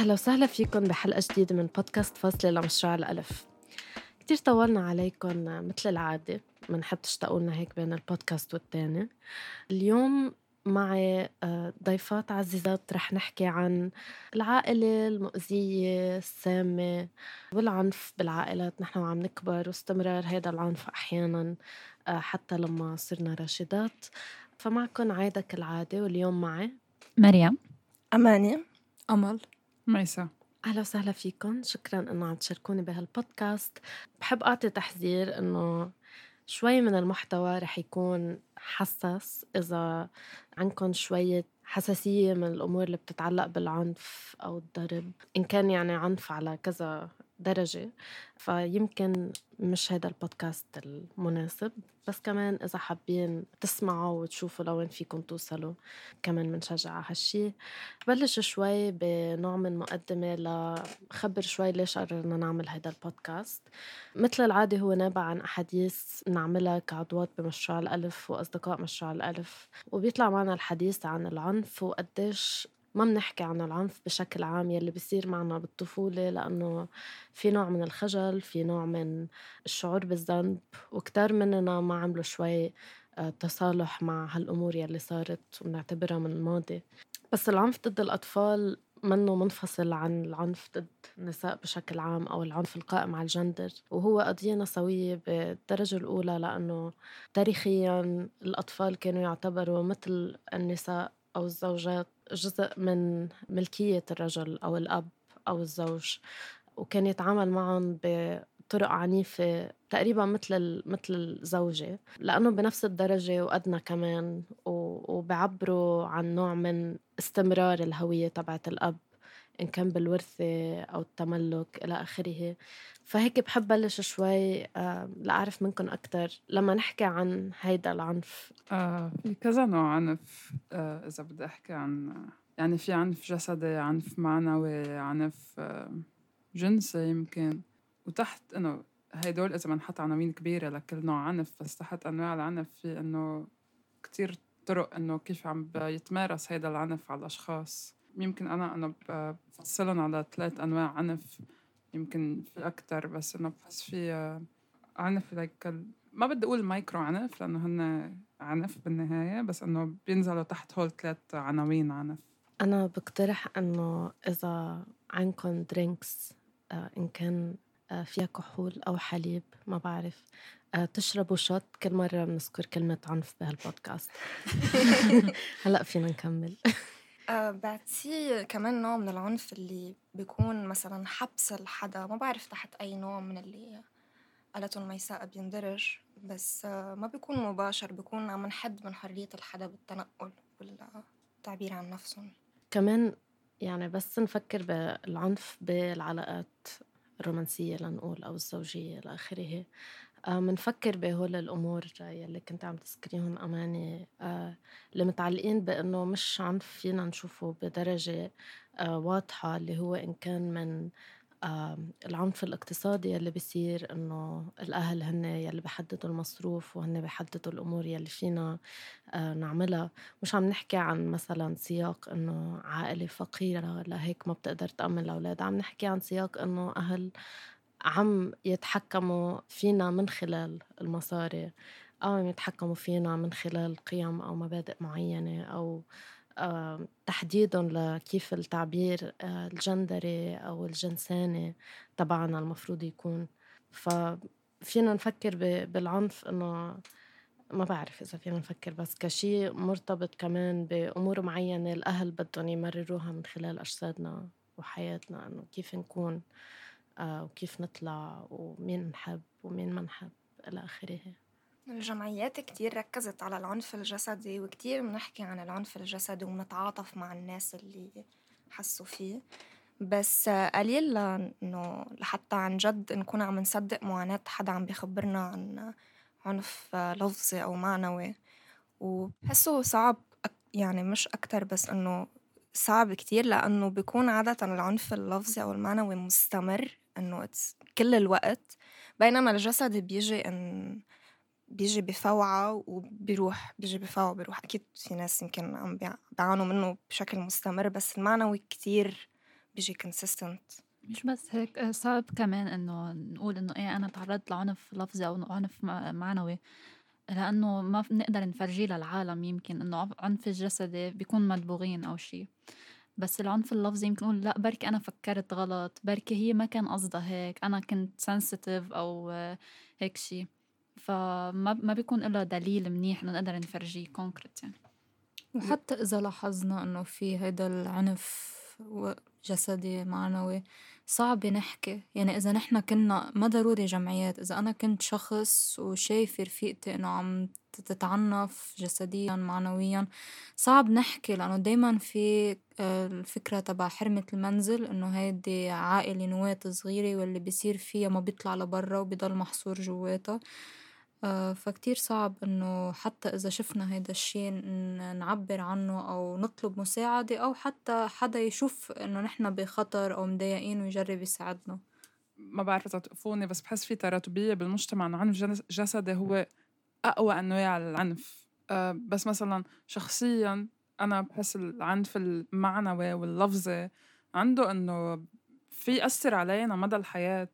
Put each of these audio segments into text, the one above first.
أهلا وسهلا فيكم بحلقة جديدة من بودكاست فاصلة لمشروع الألف. كتير طولنا عليكم مثل العادة بنحب تشتاقوا لنا هيك بين البودكاست والتاني. اليوم معي آه، ضيفات عزيزات رح نحكي عن العائلة المؤذية السامة والعنف بالعائلات. نحن وعم نكبر واستمرار هذا العنف أحيانا آه، حتى لما صرنا راشدات. فمعكم عايدة كالعادة واليوم معي مريم. أماني أمل. ميسا. أهلا وسهلا فيكم شكرا إنه عم تشاركوني بهالبودكاست. بحب أعطي تحذير إنه شوي من المحتوى رح يكون حساس إذا عندكم شوية حساسية من الأمور اللي بتتعلق بالعنف أو الضرب إن كان يعني عنف على كذا درجة. فيمكن مش هذا البودكاست المناسب. بس كمان إذا حابين تسمعوا وتشوفوا لوين فيكم توصلوا كمان بنشجع على هالشي. بلش شوي بنوع من مقدمة لخبر شوي ليش قررنا نعمل هذا البودكاست. مثل العادة هو نابع عن أحاديث نعملها كعضوات بمشروع الألف وأصدقاء مشروع الألف. وبيطلع معنا الحديث عن العنف وقديش ما بنحكي عن العنف بشكل عام يلي بيصير معنا بالطفولة لأنه في نوع من الخجل في نوع من الشعور بالذنب وكتار مننا ما عملوا شوي آه، تصالح مع هالأمور يلي صارت ونعتبرها من الماضي. بس العنف ضد الأطفال منه منفصل عن العنف ضد النساء بشكل عام أو العنف القائم على الجندر. وهو قضية نسوية بالدرجة الأولى لأنه تاريخيا الأطفال كانوا يعتبروا مثل النساء أو الزوجات جزء من ملكية الرجل أو الأب أو الزوج وكان يتعامل معهم بطرق عنيفة تقريبا مثل مثل الزوجة لأنه بنفس الدرجة وأدنى كمان وبعبروا عن نوع من استمرار الهوية تبعت الأب إن كان بالورثة أو التملك إلى آخره. فهيك بحب بلش شوي آه، لأعرف منكم أكتر لما نحكي عن هيدا العنف. آه في كذا نوع عنف آه إذا بدي أحكي عن يعني في عنف جسدي عنف معنوي عنف آه جنسي يمكن. وتحت إنه هيدول إذا بنحط عناوين كبيرة لكل نوع عنف بس تحت أنواع العنف في إنه كتير طرق إنه كيف عم بيتمارس هيدا العنف على الأشخاص. يمكن أنا أنا بفصلهم على ثلاث أنواع عنف. يمكن في أكتر بس إنه بحس في آه، عنف لك ما بدي أقول مايكرو عنف لأنه هن عنف بالنهاية بس إنه بينزلوا تحت هول ثلاث عناوين عنف. أنا بقترح إنه إذا عندكم drinks آه، إن كان آه، فيها كحول أو حليب ما بعرف تشربوا شوت كل مرة بنذكر كلمة عنف بهالبودكاست. هلأ فينا نكمل. آه بعتيه كمان نوع من العنف اللي بيكون مثلا حبس الحدا. ما بعرف تحت أي نوع من اللي قالته الميساء بيندرج بس آه ما بيكون مباشر بيكون عم نحد من حرية الحدا بالتنقل والتعبير عن نفسهم. كمان يعني بس نفكر بالعنف بالعلاقات الرومانسية لنقول أو الزوجية إلى آخره. منفكر بهول الأمور يلي كنت عم تذكريهم أماني. آه، اللي متعلقين بأنه مش عنف فينا نشوفه بدرجة آه، واضحة اللي هو إن كان من العنف الاقتصادي يلي بيصير إنه الأهل هن يلي بحددوا المصروف وهن بحددوا الأمور يلي فينا آه، نعملها. مش عم نحكي عن مثلا سياق إنه عائلة فقيرة لهيك ما بتقدر تأمن الأولاد. عم نحكي عن سياق إنه أهل عم يتحكموا فينا من خلال المصاري أو عم يتحكموا فينا من خلال قيم أو مبادئ معينة أو تحديدهم لكيف التعبير آه، الجندري أو الجنساني تبعنا المفروض يكون. ففينا نفكر بالعنف إنه ما بعرف إذا فينا نفكر بس كشيء مرتبط كمان بأمور معينة الأهل بدهم يمرروها من خلال أجسادنا وحياتنا إنه كيف نكون آه، وكيف نطلع ومين نحب ومين ما نحب إلى آخره. الجمعيات كتير ركزت على العنف الجسدي وكتير بنحكي عن العنف الجسدي وبنتعاطف مع الناس اللي حسوا فيه. بس قليل انه لحتى عن جد نكون عم نصدق معاناة حدا عم بيخبرنا عن عنف لفظي أو معنوي. وبحسه صعب يعني مش أكتر بس إنه صعب كتير لأنه بيكون عادة العنف اللفظي أو المعنوي مستمر. إنه كل الوقت بينما الجسد بيجي إن بيجي بفوعة وبيروح بيجي بفوعة وبيروح. أكيد في ناس يمكن عم بيعانوا منه بشكل مستمر بس المعنوي كتير بيجي consistent. مش بس هيك آه، صعب كمان إنه نقول إنه إيه أنا تعرضت لعنف لفظي أو عنف معنوي لأنه ما بنقدر نفرجيه للعالم يمكن إنه عنف الجسدي بيكون مدبوغين أو شيء بس العنف اللفظي يمكن نقول لأ بركي أنا فكرت غلط بركي هي ما كان قصدها هيك أنا كنت سنسيتيف أو هيك شيء فما ما بيكون له دليل منيح إنه نقدر نفرجيه كونكريت يعني. وحتى إذا لاحظنا إنه في هيدا العنف جسدي معنوي صعب نحكي. يعني إذا نحن كنا ما ضروري جمعيات. إذا أنا كنت شخص وشايفة رفيقتي إنه عم تتعنف جسديا معنويا صعب نحكي لأنه دايما في آه، الفكرة تبع حرمة المنزل إنه هيدي عائلة نواة صغيرة واللي بيصير فيها ما بيطلع لبرا وبيضل محصور جواتها. فكتير صعب إنه حتى إذا شفنا هيدا الشي نعبّر عنّه أو نطلب مساعدة أو حتى حدا يشوف إنه نحن بخطر أو مضايقين ويجرّب يساعدنا. ما بعرف إذا توقفوني بس بحس في تراتبية بالمجتمع إنه عنف جسدي هو أقوى أنواع العنف أه بس مثلا شخصيا أنا بحس العنف المعنوي واللفظي عنده إنه في يأثر علينا مدى الحياة.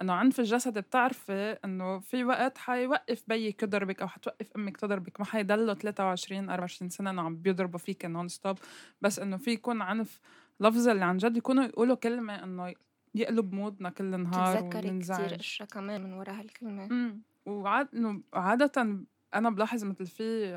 إنه عنف الجسد بتعرفي إنه في وقت حيوقف بيك يضربك أو حتوقف أمك تضربك ما حيضلوا 23 24 سنة إنه عم بيضربوا فيك نون ستوب بس إنه في يكون عنف لفظي اللي عن جد يكونوا يقولوا كلمة إنه يقلب مودنا كل نهار تتذكري كثير اشياء كمان من ورا هالكلمة امم وعاد إنه عادة أنا بلاحظ مثل في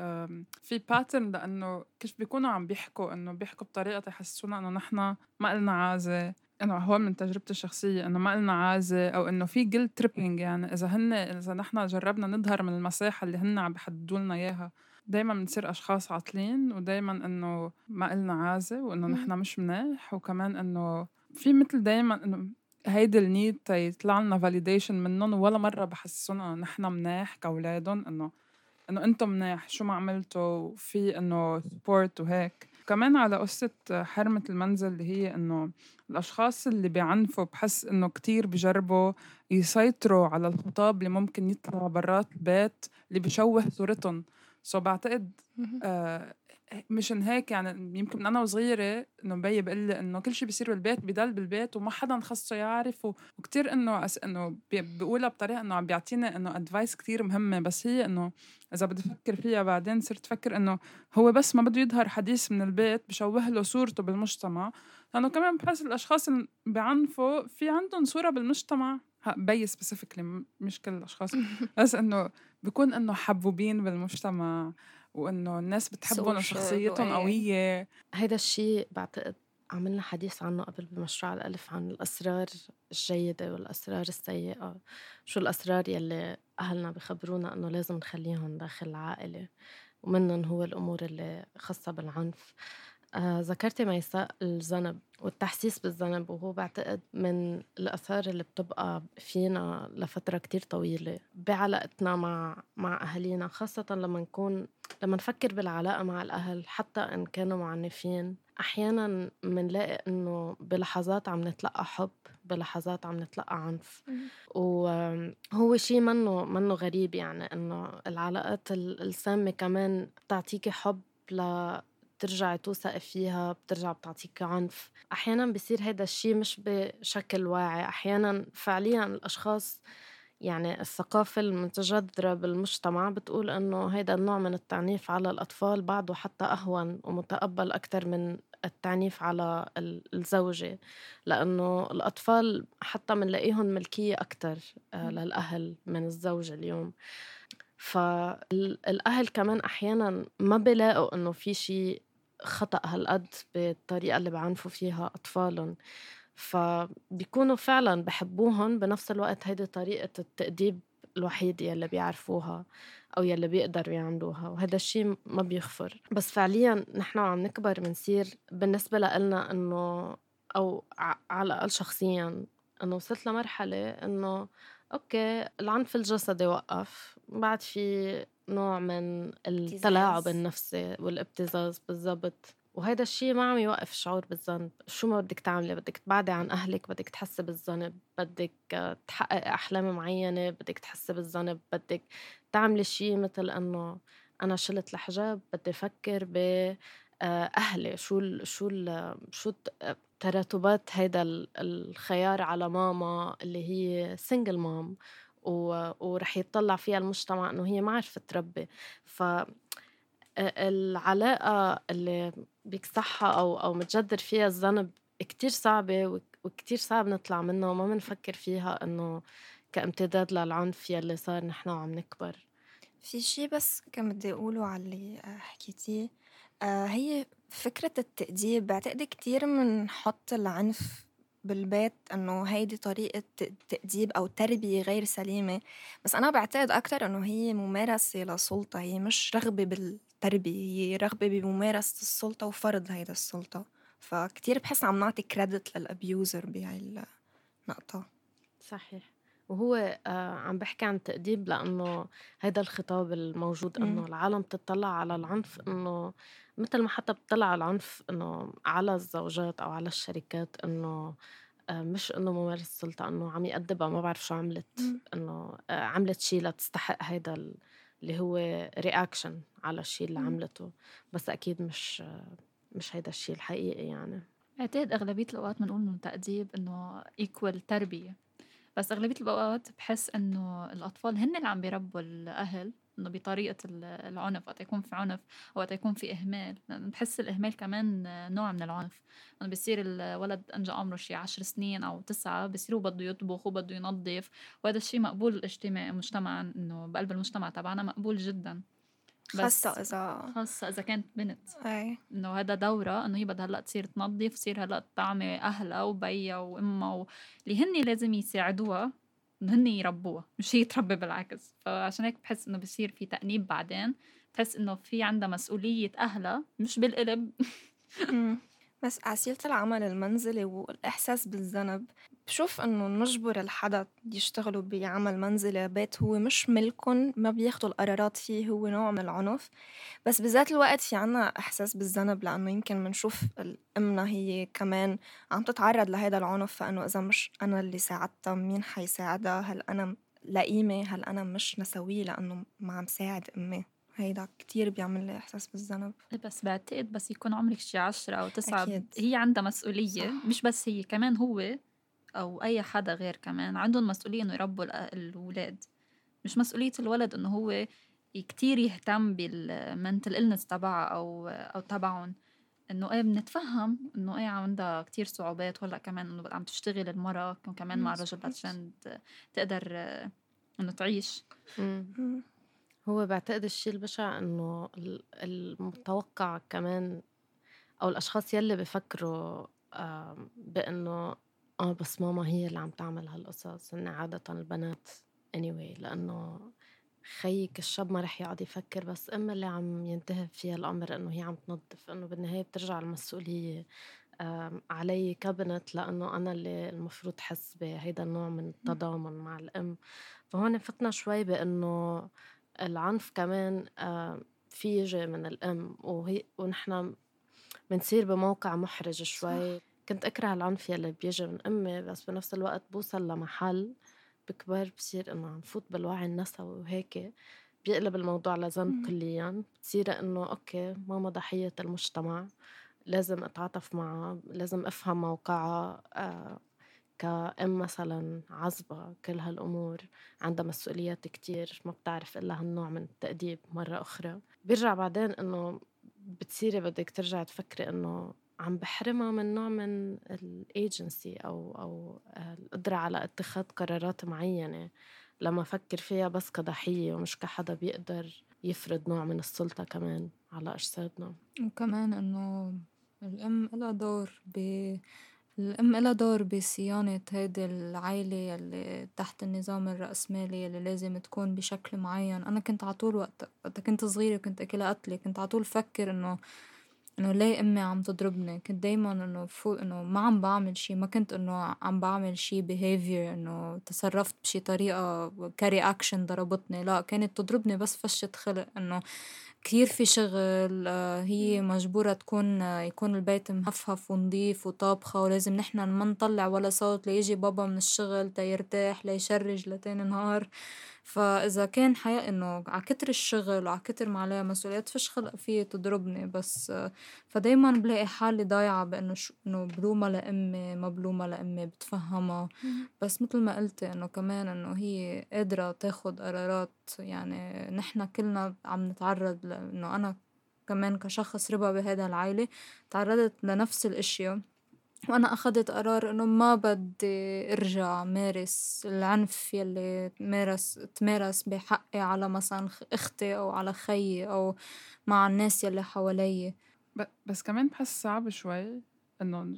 في pattern لإنه كيف بيكونوا عم بيحكوا إنه بيحكوا بطريقة تحسسونا إنه نحن ما لنا عازة. إنه هو من تجربتي الشخصية إنه ما لنا عازة أو إنه في guilt tripping يعني. إذا هن إذا نحن جربنا نظهر من المساحة اللي هن عم بحددوا لنا إياها دايما بنصير أشخاص عاطلين ودايما إنه ما لنا عازة وإنه نحن مش منيح. وكمان إنه في مثل دايما إنه هيدي ال need يطلع لنا validation منهم ولا مرة بحسسونا نحن منيح كأولادهم إنه إنه أنتم منيح شو ما عملتوا في إنه support وهيك. كمان على قصة حرمة المنزل اللي هي إنه الأشخاص اللي بيعنفوا بحس إنه كتير بجربوا يسيطروا على الخطاب اللي ممكن يطلع برات البيت اللي بشوه صورتهم. so بعتقد آه مشان هيك يعني يمكن من أنا وصغيرة إنه بيي بقول لي إنه كل شيء بيصير بالبيت بضل بالبيت وما حدا خصه يعرف وكثير إنه أس إنه بقولها بطريقة إنه عم بيعطيني إنه advice كثير مهمة. بس هي إنه إذا بدي أفكر فيها بعدين صرت أفكر إنه هو بس ما بده يظهر حديث من البيت بشوه له صورته بالمجتمع. لأنه كمان بحس الأشخاص اللي بيعنفوا في عندهم صورة بالمجتمع. بي specifically مش كل الأشخاص. بس إنه بكون إنه حبوبين بالمجتمع وإنه الناس بتحبهم وشخصيتهم قوية. هيدا الشيء بعتقد عملنا حديث عنه قبل بمشروع الألف عن الأسرار الجيدة والأسرار السيئة. شو الأسرار يلي أهلنا بخبرونا أنه لازم نخليهم داخل العائلة ومنهم هو الأمور اللي خاصة بالعنف. آه ذكرتي ميساء الذنب والتحسيس بالذنب وهو بعتقد من الآثار اللي بتبقى فينا لفترة كتير طويلة. بعلاقتنا مع مع أهالينا خاصة لما نكون لما نفكر بالعلاقة مع الأهل حتى إن كانوا معنفين أحيانا بنلاقي إنه بلحظات عم نتلقى حب بلحظات عم نتلقى عنف. وهو شيء منه منه غريب يعني إنه العلاقات السامة كمان بتعطيكي حب ل بترجعي توثقي فيها بترجع بتعطيك عنف أحيانا بصير هذا الشيء مش بشكل واعي. أحيانا فعليا الأشخاص يعني الثقافة المتجذرة بالمجتمع بتقول إنه هيدا النوع من التعنيف على الأطفال بعده حتى أهون ومتقبل أكثر من التعنيف على الزوجة. لأنه الأطفال حتى منلاقيهم ملكية أكثر آه، للأهل من الزوجة اليوم. فالأهل كمان أحيانا ما بيلاقوا إنه في شيء خطأ هالقد بالطريقة اللي بعنفوا فيها أطفالهم. فبيكونوا فعلا بحبوهم بنفس الوقت هيدي طريقة التأديب الوحيدة يلي بيعرفوها أو يلي بيقدروا يعملوها وهذا الشيء ما بيغفر بس فعليا نحن عم نكبر بنصير بالنسبة لنا إنه أو على الأقل شخصيا إنه وصلت لمرحلة إنه أوكي العنف الجسدي وقف بعد في نوع من التلاعب النفسي والابتزاز بالضبط. وهذا الشيء ما عم يوقف الشعور بالذنب. شو ما بدك تعملي بدك تبعدي عن أهلك بدك تحسي بالذنب بدك تحققي أحلام معينة بدك تحسي بالذنب بدك تعملي شيء مثل أنه أنا شلت الحجاب بدي أفكر ب آه، أهلي. شو ال شو ال شو تراتبات هيدا الخيار على ماما اللي هي سنجل مام ورح يتطلع فيها المجتمع إنه هي ما عرفت تربي. ف العلاقة اللي بيكسحها أو أو متجدر فيها الذنب كتير صعبة وكتير صعب نطلع منها وما بنفكر فيها إنه كامتداد للعنف يلي صار نحن وعم نكبر. في شي بس كان بدي أقوله على اللي حكيتيه. آه هي فكرة التأديب بعتقد كتير منحط العنف بالبيت إنه هيدي طريقة تأديب أو تربية غير سليمة. بس أنا بعتقد أكتر إنه هي ممارسة لسلطة هي مش رغبة بالتربية هي رغبة بممارسة السلطة وفرض هيدا السلطة. فكتير بحس عم نعطي credit لل abuser بهاي النقطة. صحيح. وهو آه عم بحكي عن تأديب لأنه هيدا الخطاب الموجود إنه العالم تطلع على العنف إنه مثل ما حتى بتطلع على العنف إنه على الزوجات أو على الشركات إنه آه مش إنه ممارس السلطة إنه عم يأدبها ما بعرف شو عملت إنه آه عملت شيء لتستحق هيدا اللي هو reaction على الشيء اللي عملته. بس أكيد مش آه مش هيدا الشيء الحقيقي يعني. بعتقد أغلبية الأوقات بنقول إنه تأديب إنه ايكوال تربية. بس أغلبية الأوقات بحس إنه الأطفال هن اللي عم بيربوا الأهل. إنه بطريقة العنف وقت يكون في عنف أو وقت يكون في إهمال. بحس الإهمال كمان نوع من العنف. إنه بصير الولد أنجا عمره شي عشر سنين أو تسعة بصيروا بده يطبخ وبده ينظف. وهذا الشيء مقبول اجتماعي مجتمعا إنه بقلب المجتمع تبعنا مقبول جدا. خاصة إذا خاصة إذا كانت بنت. أي. إنه هذا دورة إنه هي بدها هلأ تصير تنظف تصير هلأ تطعمي أهلها وبيها وأمها و... اللي هن لازم يساعدوها. هن يربوها مش هي تربي بالعكس. فعشان هيك بحس إنه بصير في تأنيب بعدين. بتحس إنه في عندها مسؤولية أهلها مش بالقلب. بس عسيلة العمل المنزلي والإحساس بالذنب. بشوف إنه نجبر الحدا يشتغلوا بعمل منزلي بيت هو مش ملكن ما بياخدوا القرارات فيه هو نوع من العنف. بس بذات الوقت في عنا إحساس بالذنب لأنه يمكن منشوف أمنا هي كمان عم تتعرض لهذا العنف. فإنه إذا مش أنا اللي ساعدتها مين حيساعدها؟ هل أنا لئيمة؟ هل أنا مش نسوية؟ لأنه ما عم ساعد أمي. هيدا كتير بيعمل لي إحساس بالذنب. بس بعتقد بس يكون عمرك شي عشرة أو تسعة. أكيد. هي عندها مسؤولية. صح. مش بس هي كمان هو أو أي حدا غير كمان عندهم مسؤولية إنه يربوا الأولاد. مش مسؤولية الولد إنه هو كتير يهتم بالمنتل إلنس تبعها أو أو تبعهم. إنه إيه بنتفهم إنه إيه عندها كتير صعوبات. وهلأ كمان إنه عم تشتغل المرأة كمان مع الرجل عشان تقدر إنه تعيش. هو بعتقد الشيء البشع إنه المتوقع كمان أو الأشخاص يلّي بفكروا بإنه آه بس ماما هي اللي عم تعمل هالقصص هن عادةً البنات anyway لإنه خيِّك الشاب ما رح يقعد يفكر بس أم اللي عم ينتهي فيها الأمر إنه هي عم تنظف إنه بالنهاية بترجع المسؤولية علي كبنت لإنه أنا اللي المفروض حس بهيدا النوع من التضامن مع الأم. فهون فتنا شوي بإنه العنف كمان آه، في يجي من الأم وهي ونحن بنصير بموقع محرج شوي. صح. كنت أكره العنف يلي بيجي من أمي بس بنفس الوقت بوصل لمحل بكبر بصير إنه عم فوت بالوعي النسوي وهيك بيقلب الموضوع لذنب كليا. بتصير إنه okay ماما ضحية المجتمع لازم أتعاطف معها لازم أفهم موقعها آه كأم مثلا عزبة كل هالأمور عندها مسؤوليات كتير ما بتعرف إلا هالنوع من التأديب مرة أخرى. بيرجع بعدين إنه بتصيري بدك ترجع تفكري إنه عم بحرمها من نوع من الايجنسي أو أو القدرة على اتخاذ قرارات معينة. لما فكر فيها بس كضحية ومش كحدا بيقدر يفرض نوع من السلطة كمان على أجسادنا. وكمان إنه الأم لها دور ب الأم إلها دور بصيانة هيدي العيلة يلّي تحت النظام الرأسمالي يلّي لازم تكون بشكل معين. أنا كنت عطول وقت وقت كنت صغيرة وكنت أكلها قتلة. كنت عطول فكر إنه إنه ليه أمي عم تضربني؟ كنت دايما إنه فوق إنه ما عم بعمل شي. ما كنت إنه عم بعمل شي behavior إنه تصرفت بشي طريقة كرياكشن ضربتني. لا كانت تضربني بس فشة خلق إنه كتير في شغل آه، هي مجبورة تكون آه، يكون البيت مهفهف ونضيف وطابخة ولازم نحنا ما نطلع ولا صوت ليجي بابا من الشغل تيرتاح ليشرج لتاني نهار. فإذا كان حياة إنه على كتر الشغل وعلى كتر ما عليها مسؤوليات فيش خلق فيي تضربني بس فدايما بلاقي حالي ضايعة بإنه شو إنه بلومها لأمي ما بلومها لأمي بتفهمها. بس مثل ما قلتي إنه كمان إنه هي قادرة تاخد قرارات يعني نحنا كلنا عم نتعرض لإنه أنا كمان كشخص ربى بهذا العائلة تعرضت لنفس الإشياء. وأنا أخدت قرار إنه ما بدي أرجع مارس العنف يلي تمارس تمارس بحقي على مثلا أختي أو على خيي أو مع الناس يلي حوالي. بس كمان بحس صعب شوي إنه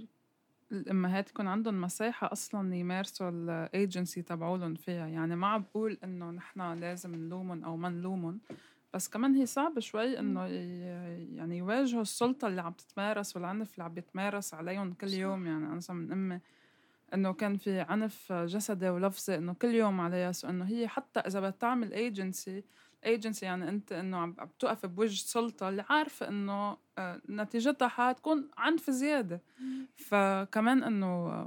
الأمهات يكون عندهم مساحة أصلا يمارسوا الايجنسي تبعولن فيها. يعني ما عم بقول إنه نحنا لازم نلومن أو ما نلومن. بس كمان هي صعبة شوي إنه يعني يواجهوا السلطة اللي عم تتمارس والعنف اللي عم بيتمارس عليهم كل يوم. يعني أنا من أمي إنه كان في عنف جسدي ولفظي إنه كل يوم عليها. so إنه هي حتى إذا بتعمل ايجنسي ايجنسي يعني أنت إنه عم بتوقف بوجه سلطه اللي عارفة إنه آه، نتيجتها حتكون عنف زيادة. فكمان إنه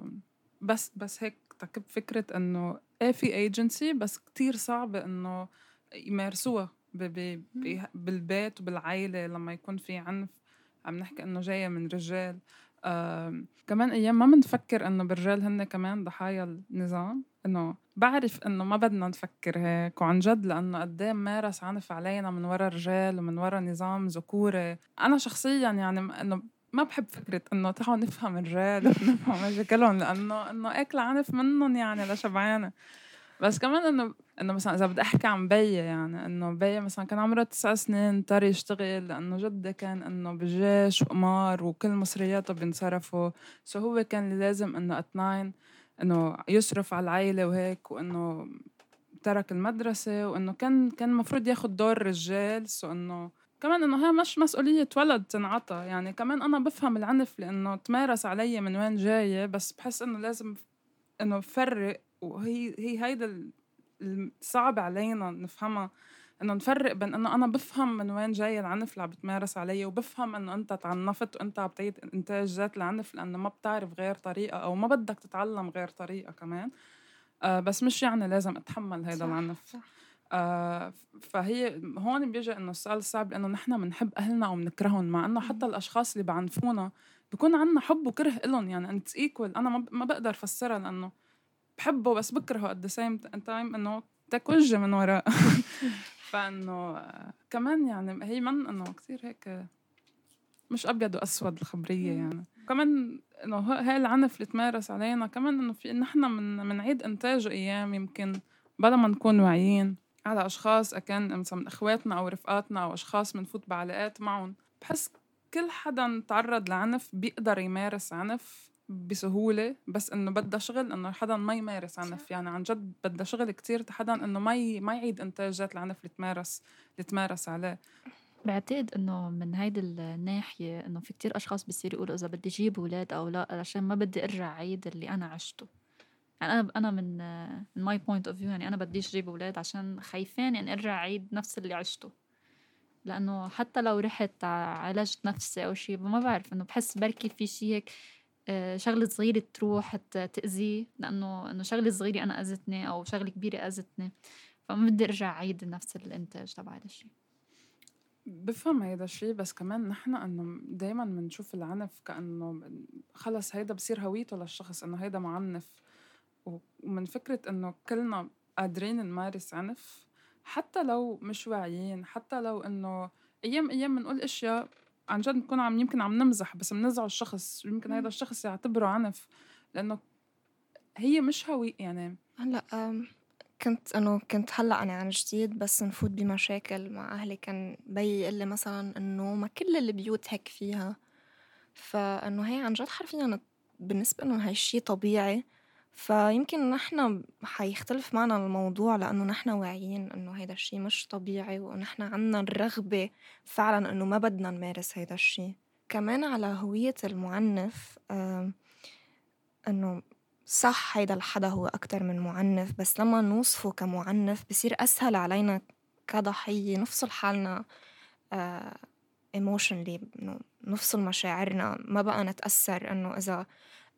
بس بس هيك تكب فكرة إنه إيه في ايجنسي بس كتير صعبة إنه يمارسوها. بالبيت وبالعائلة لما يكون في عنف. عم نحكي إنه جاية من رجال. آه كمان أيام ما بنفكر إنه بالرجال هن كمان ضحايا النظام. إنه بعرف إنه ما بدنا نفكر هيك وعن جد لأنه قد إيه مارس عنف علينا من ورا رجال ومن ورا نظام ذكوري أنا شخصيا يعني إنه ما بحب فكرة إنه تعالوا نفهم الرجال ونفهم مشاكلهم لأنه إنه أكل عنف منهم يعني لشبعانة. بس كمان إنه إنه مثلا إذا بدي أحكي عن بيي يعني إنه بيي مثلا كان عمره تسع سنين اضطر يشتغل لأنه جدي كان إنه بالجيش وقمار وكل مصرياته بينصرفوا. so هو كان لازم إنه اتناين إنه يصرف على العائله وهيك وإنه ترك المدرسة وإنه كان كان المفروض ياخد دور الرجال so إنه كمان إنه هي مش مسؤولية ولد تنعطى. يعني كمان أنا بفهم العنف لإنه تمارس علي من وين جاية بس بحس إنه لازم إنه فرق وهي هي هيدا الصعب علينا نفهمها إنه نفرق بين إنه أنا بفهم من وين جاي العنف اللي عم بتمارس علي وبفهم إنه أنت تعنفت وأنت عم تعيد إنتاج ذات العنف لأنه ما بتعرف غير طريقة أو ما بدك تتعلم غير طريقة كمان. آه بس مش يعني لازم أتحمل هذا العنف. صح. آه فهي هون بيجي إنه السؤال الصعب لأنه نحن بنحب أهلنا أو بنكرههم مع إنه حتى الأشخاص اللي بعنفونا بكون عنا حب وكره لهم يعني انت ايكوال أنا ما بقدر أفسرها لأنه بحبه بس بكرهه at the same time إنه تك وجه من وراء فإنه كمان يعني هي من إنه كثير هيك مش أبيض وأسود الخبرية يعني. كمان إنه هاي العنف اللي تمارس علينا كمان إنه في نحن من منعيد انتاجه أيام يمكن بلا ما نكون واعيين على أشخاص اكان مثلا من إخواتنا أو رفقاتنا أو أشخاص بنفوت بعلاقات معهم. بحس كل حدا تعرض لعنف بيقدر يمارس عنف بسهولة بس إنه بدها شغل إنه حدا ما يمارس عنف. يعني عن جد بدها شغل كتير حدا إنه ما ي... ما يعيد إنتاجات العنف اللي تمارس اللي تمارس عليه. بعتقد إنه من هيدي الناحية إنه في كتير أشخاص بصير يقولوا إذا بدي أجيب أولاد أو لا عشان ما بدي أرجع عيد اللي أنا عشته. يعني أنا أنا من من my point of view يعني أنا بديش أجيب أولاد عشان خايفان إني أرجع عيد نفس اللي عشته. لأنه حتى لو رحت عالجت نفسي أو شيء ما بعرف إنه بحس بركي في شيء هيك شغلة صغيرة تروح تأذيه لأنه إنه شغلة صغيرة أنا أذتني أو شغلة كبيرة أذتني فما بدي أرجع أعيد نفس الإنتاج تبع هذا الشيء بفهم هيدا الشيء بس كمان نحن إنه دائما بنشوف العنف كأنه خلص هيدا بصير هويته للشخص إنه هيدا معنف. ومن فكرة إنه كلنا قادرين نمارس عنف حتى لو مش واعيين حتى لو إنه أيام أيام بنقول أشياء عن جد نكون عم يمكن عم نمزح بس بنزعل الشخص يمكن هذا الشخص يعتبره عنف لأنه هي مش هوي يعني. هلأ كنت إنه كنت هلأ أنا عن جديد بس نفوت بمشاكل مع أهلي كان بي يقول لي مثلا إنه ما كل البيوت هيك فيها. فإنه هي عن جد حرفيا بالنسبة لهم الشيء طبيعي. فيمكن نحن حيختلف معنا الموضوع لأنه نحن واعيين إنه هيدا الشي مش طبيعي ونحن عنا الرغبة فعلا إنه ما بدنا نمارس هيدا الشي. كمان على هوية المعنف إنه صح هيدا الحدا هو أكتر من معنف بس لما نوصفه كمعنف بصير أسهل علينا كضحية نفصل حالنا ايموشنلي إنه نفصل مشاعرنا ما بقى نتأثر إنه إذا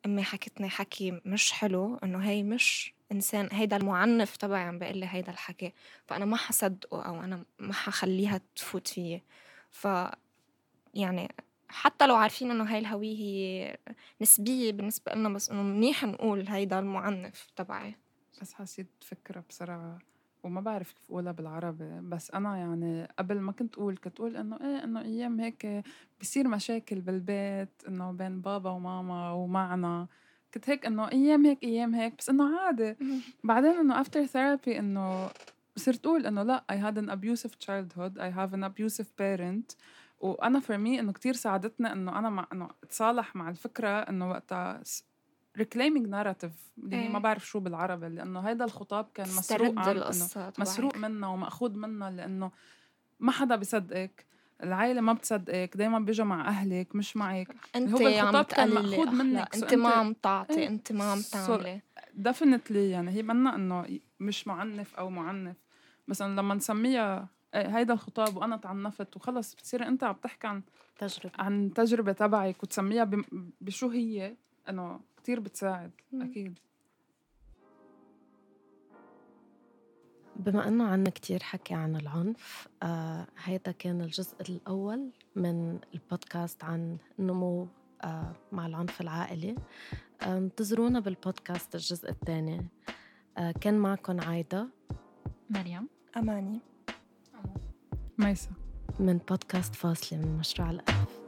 أمي حكتني حكي مش حلو إنه هي مش إنسان هيدا المعنف تبعي عم بيقول لي هيدا الحكي. فأنا ما حصدقه أو أنا ما حخليها تفوت فيي. ف يعني حتى لو عارفين إنه هاي الهوية هي نسبية بالنسبة لنا بس إنه منيح نقول هيدا المعنف تبعي. بس حسيت فكرة بسرعة وما بعرف كيف أقولها بالعربي بس أنا يعني قبل ما كنت أقول كنت أقول إنه إيه إنه أيام هيك بصير مشاكل بالبيت إنه بين بابا وماما ومعنا. كنت هيك إنه أيام هيك أيام هيك بس إنه عادي. بعدين إنه after therapy إنه صرت أقول إنه لا I had an abusive childhood I have an abusive parent. وأنا for me إنه كتير ساعدتني إنه أنا مع إنه أتصالح مع الفكرة إنه وقتها reclaiming narrative اللي هي ما إيه. بعرف شو بالعربي لأنه هيدا الخطاب كان مسروق استرد عن إنه القصة مسروق. منا ومأخوذ منا لأنه ما حدا بيصدقك العائلة ما بتصدقك دايما بيجوا مع أهلك مش معك أنت هو الخطاب كان أخلاق. منك. أنت ما عم تعطي إيه. انت ما عم تعملي ديفنتلي يعني هي منا إنه مش معنف أو معنف إنه لما نسميها إيه هيدا الخطاب وأنا تعنفت وخلص بتصير أنت عم تحكي عن تجربة عن تجربة تبعك وتسميها بشو هي إنه كتير بتساعد مم. أكيد بما إنه عنا كتير حكي عن العنف آه هيدا كان الجزء الأول من البودكاست عن النمو آه مع العنف العائلي. آه انتظرونا بالبودكاست الجزء الثاني. آه كان معكم عايدة. مريم. أماني. ميسا. من بودكاست فاصلة من مشروع الألف.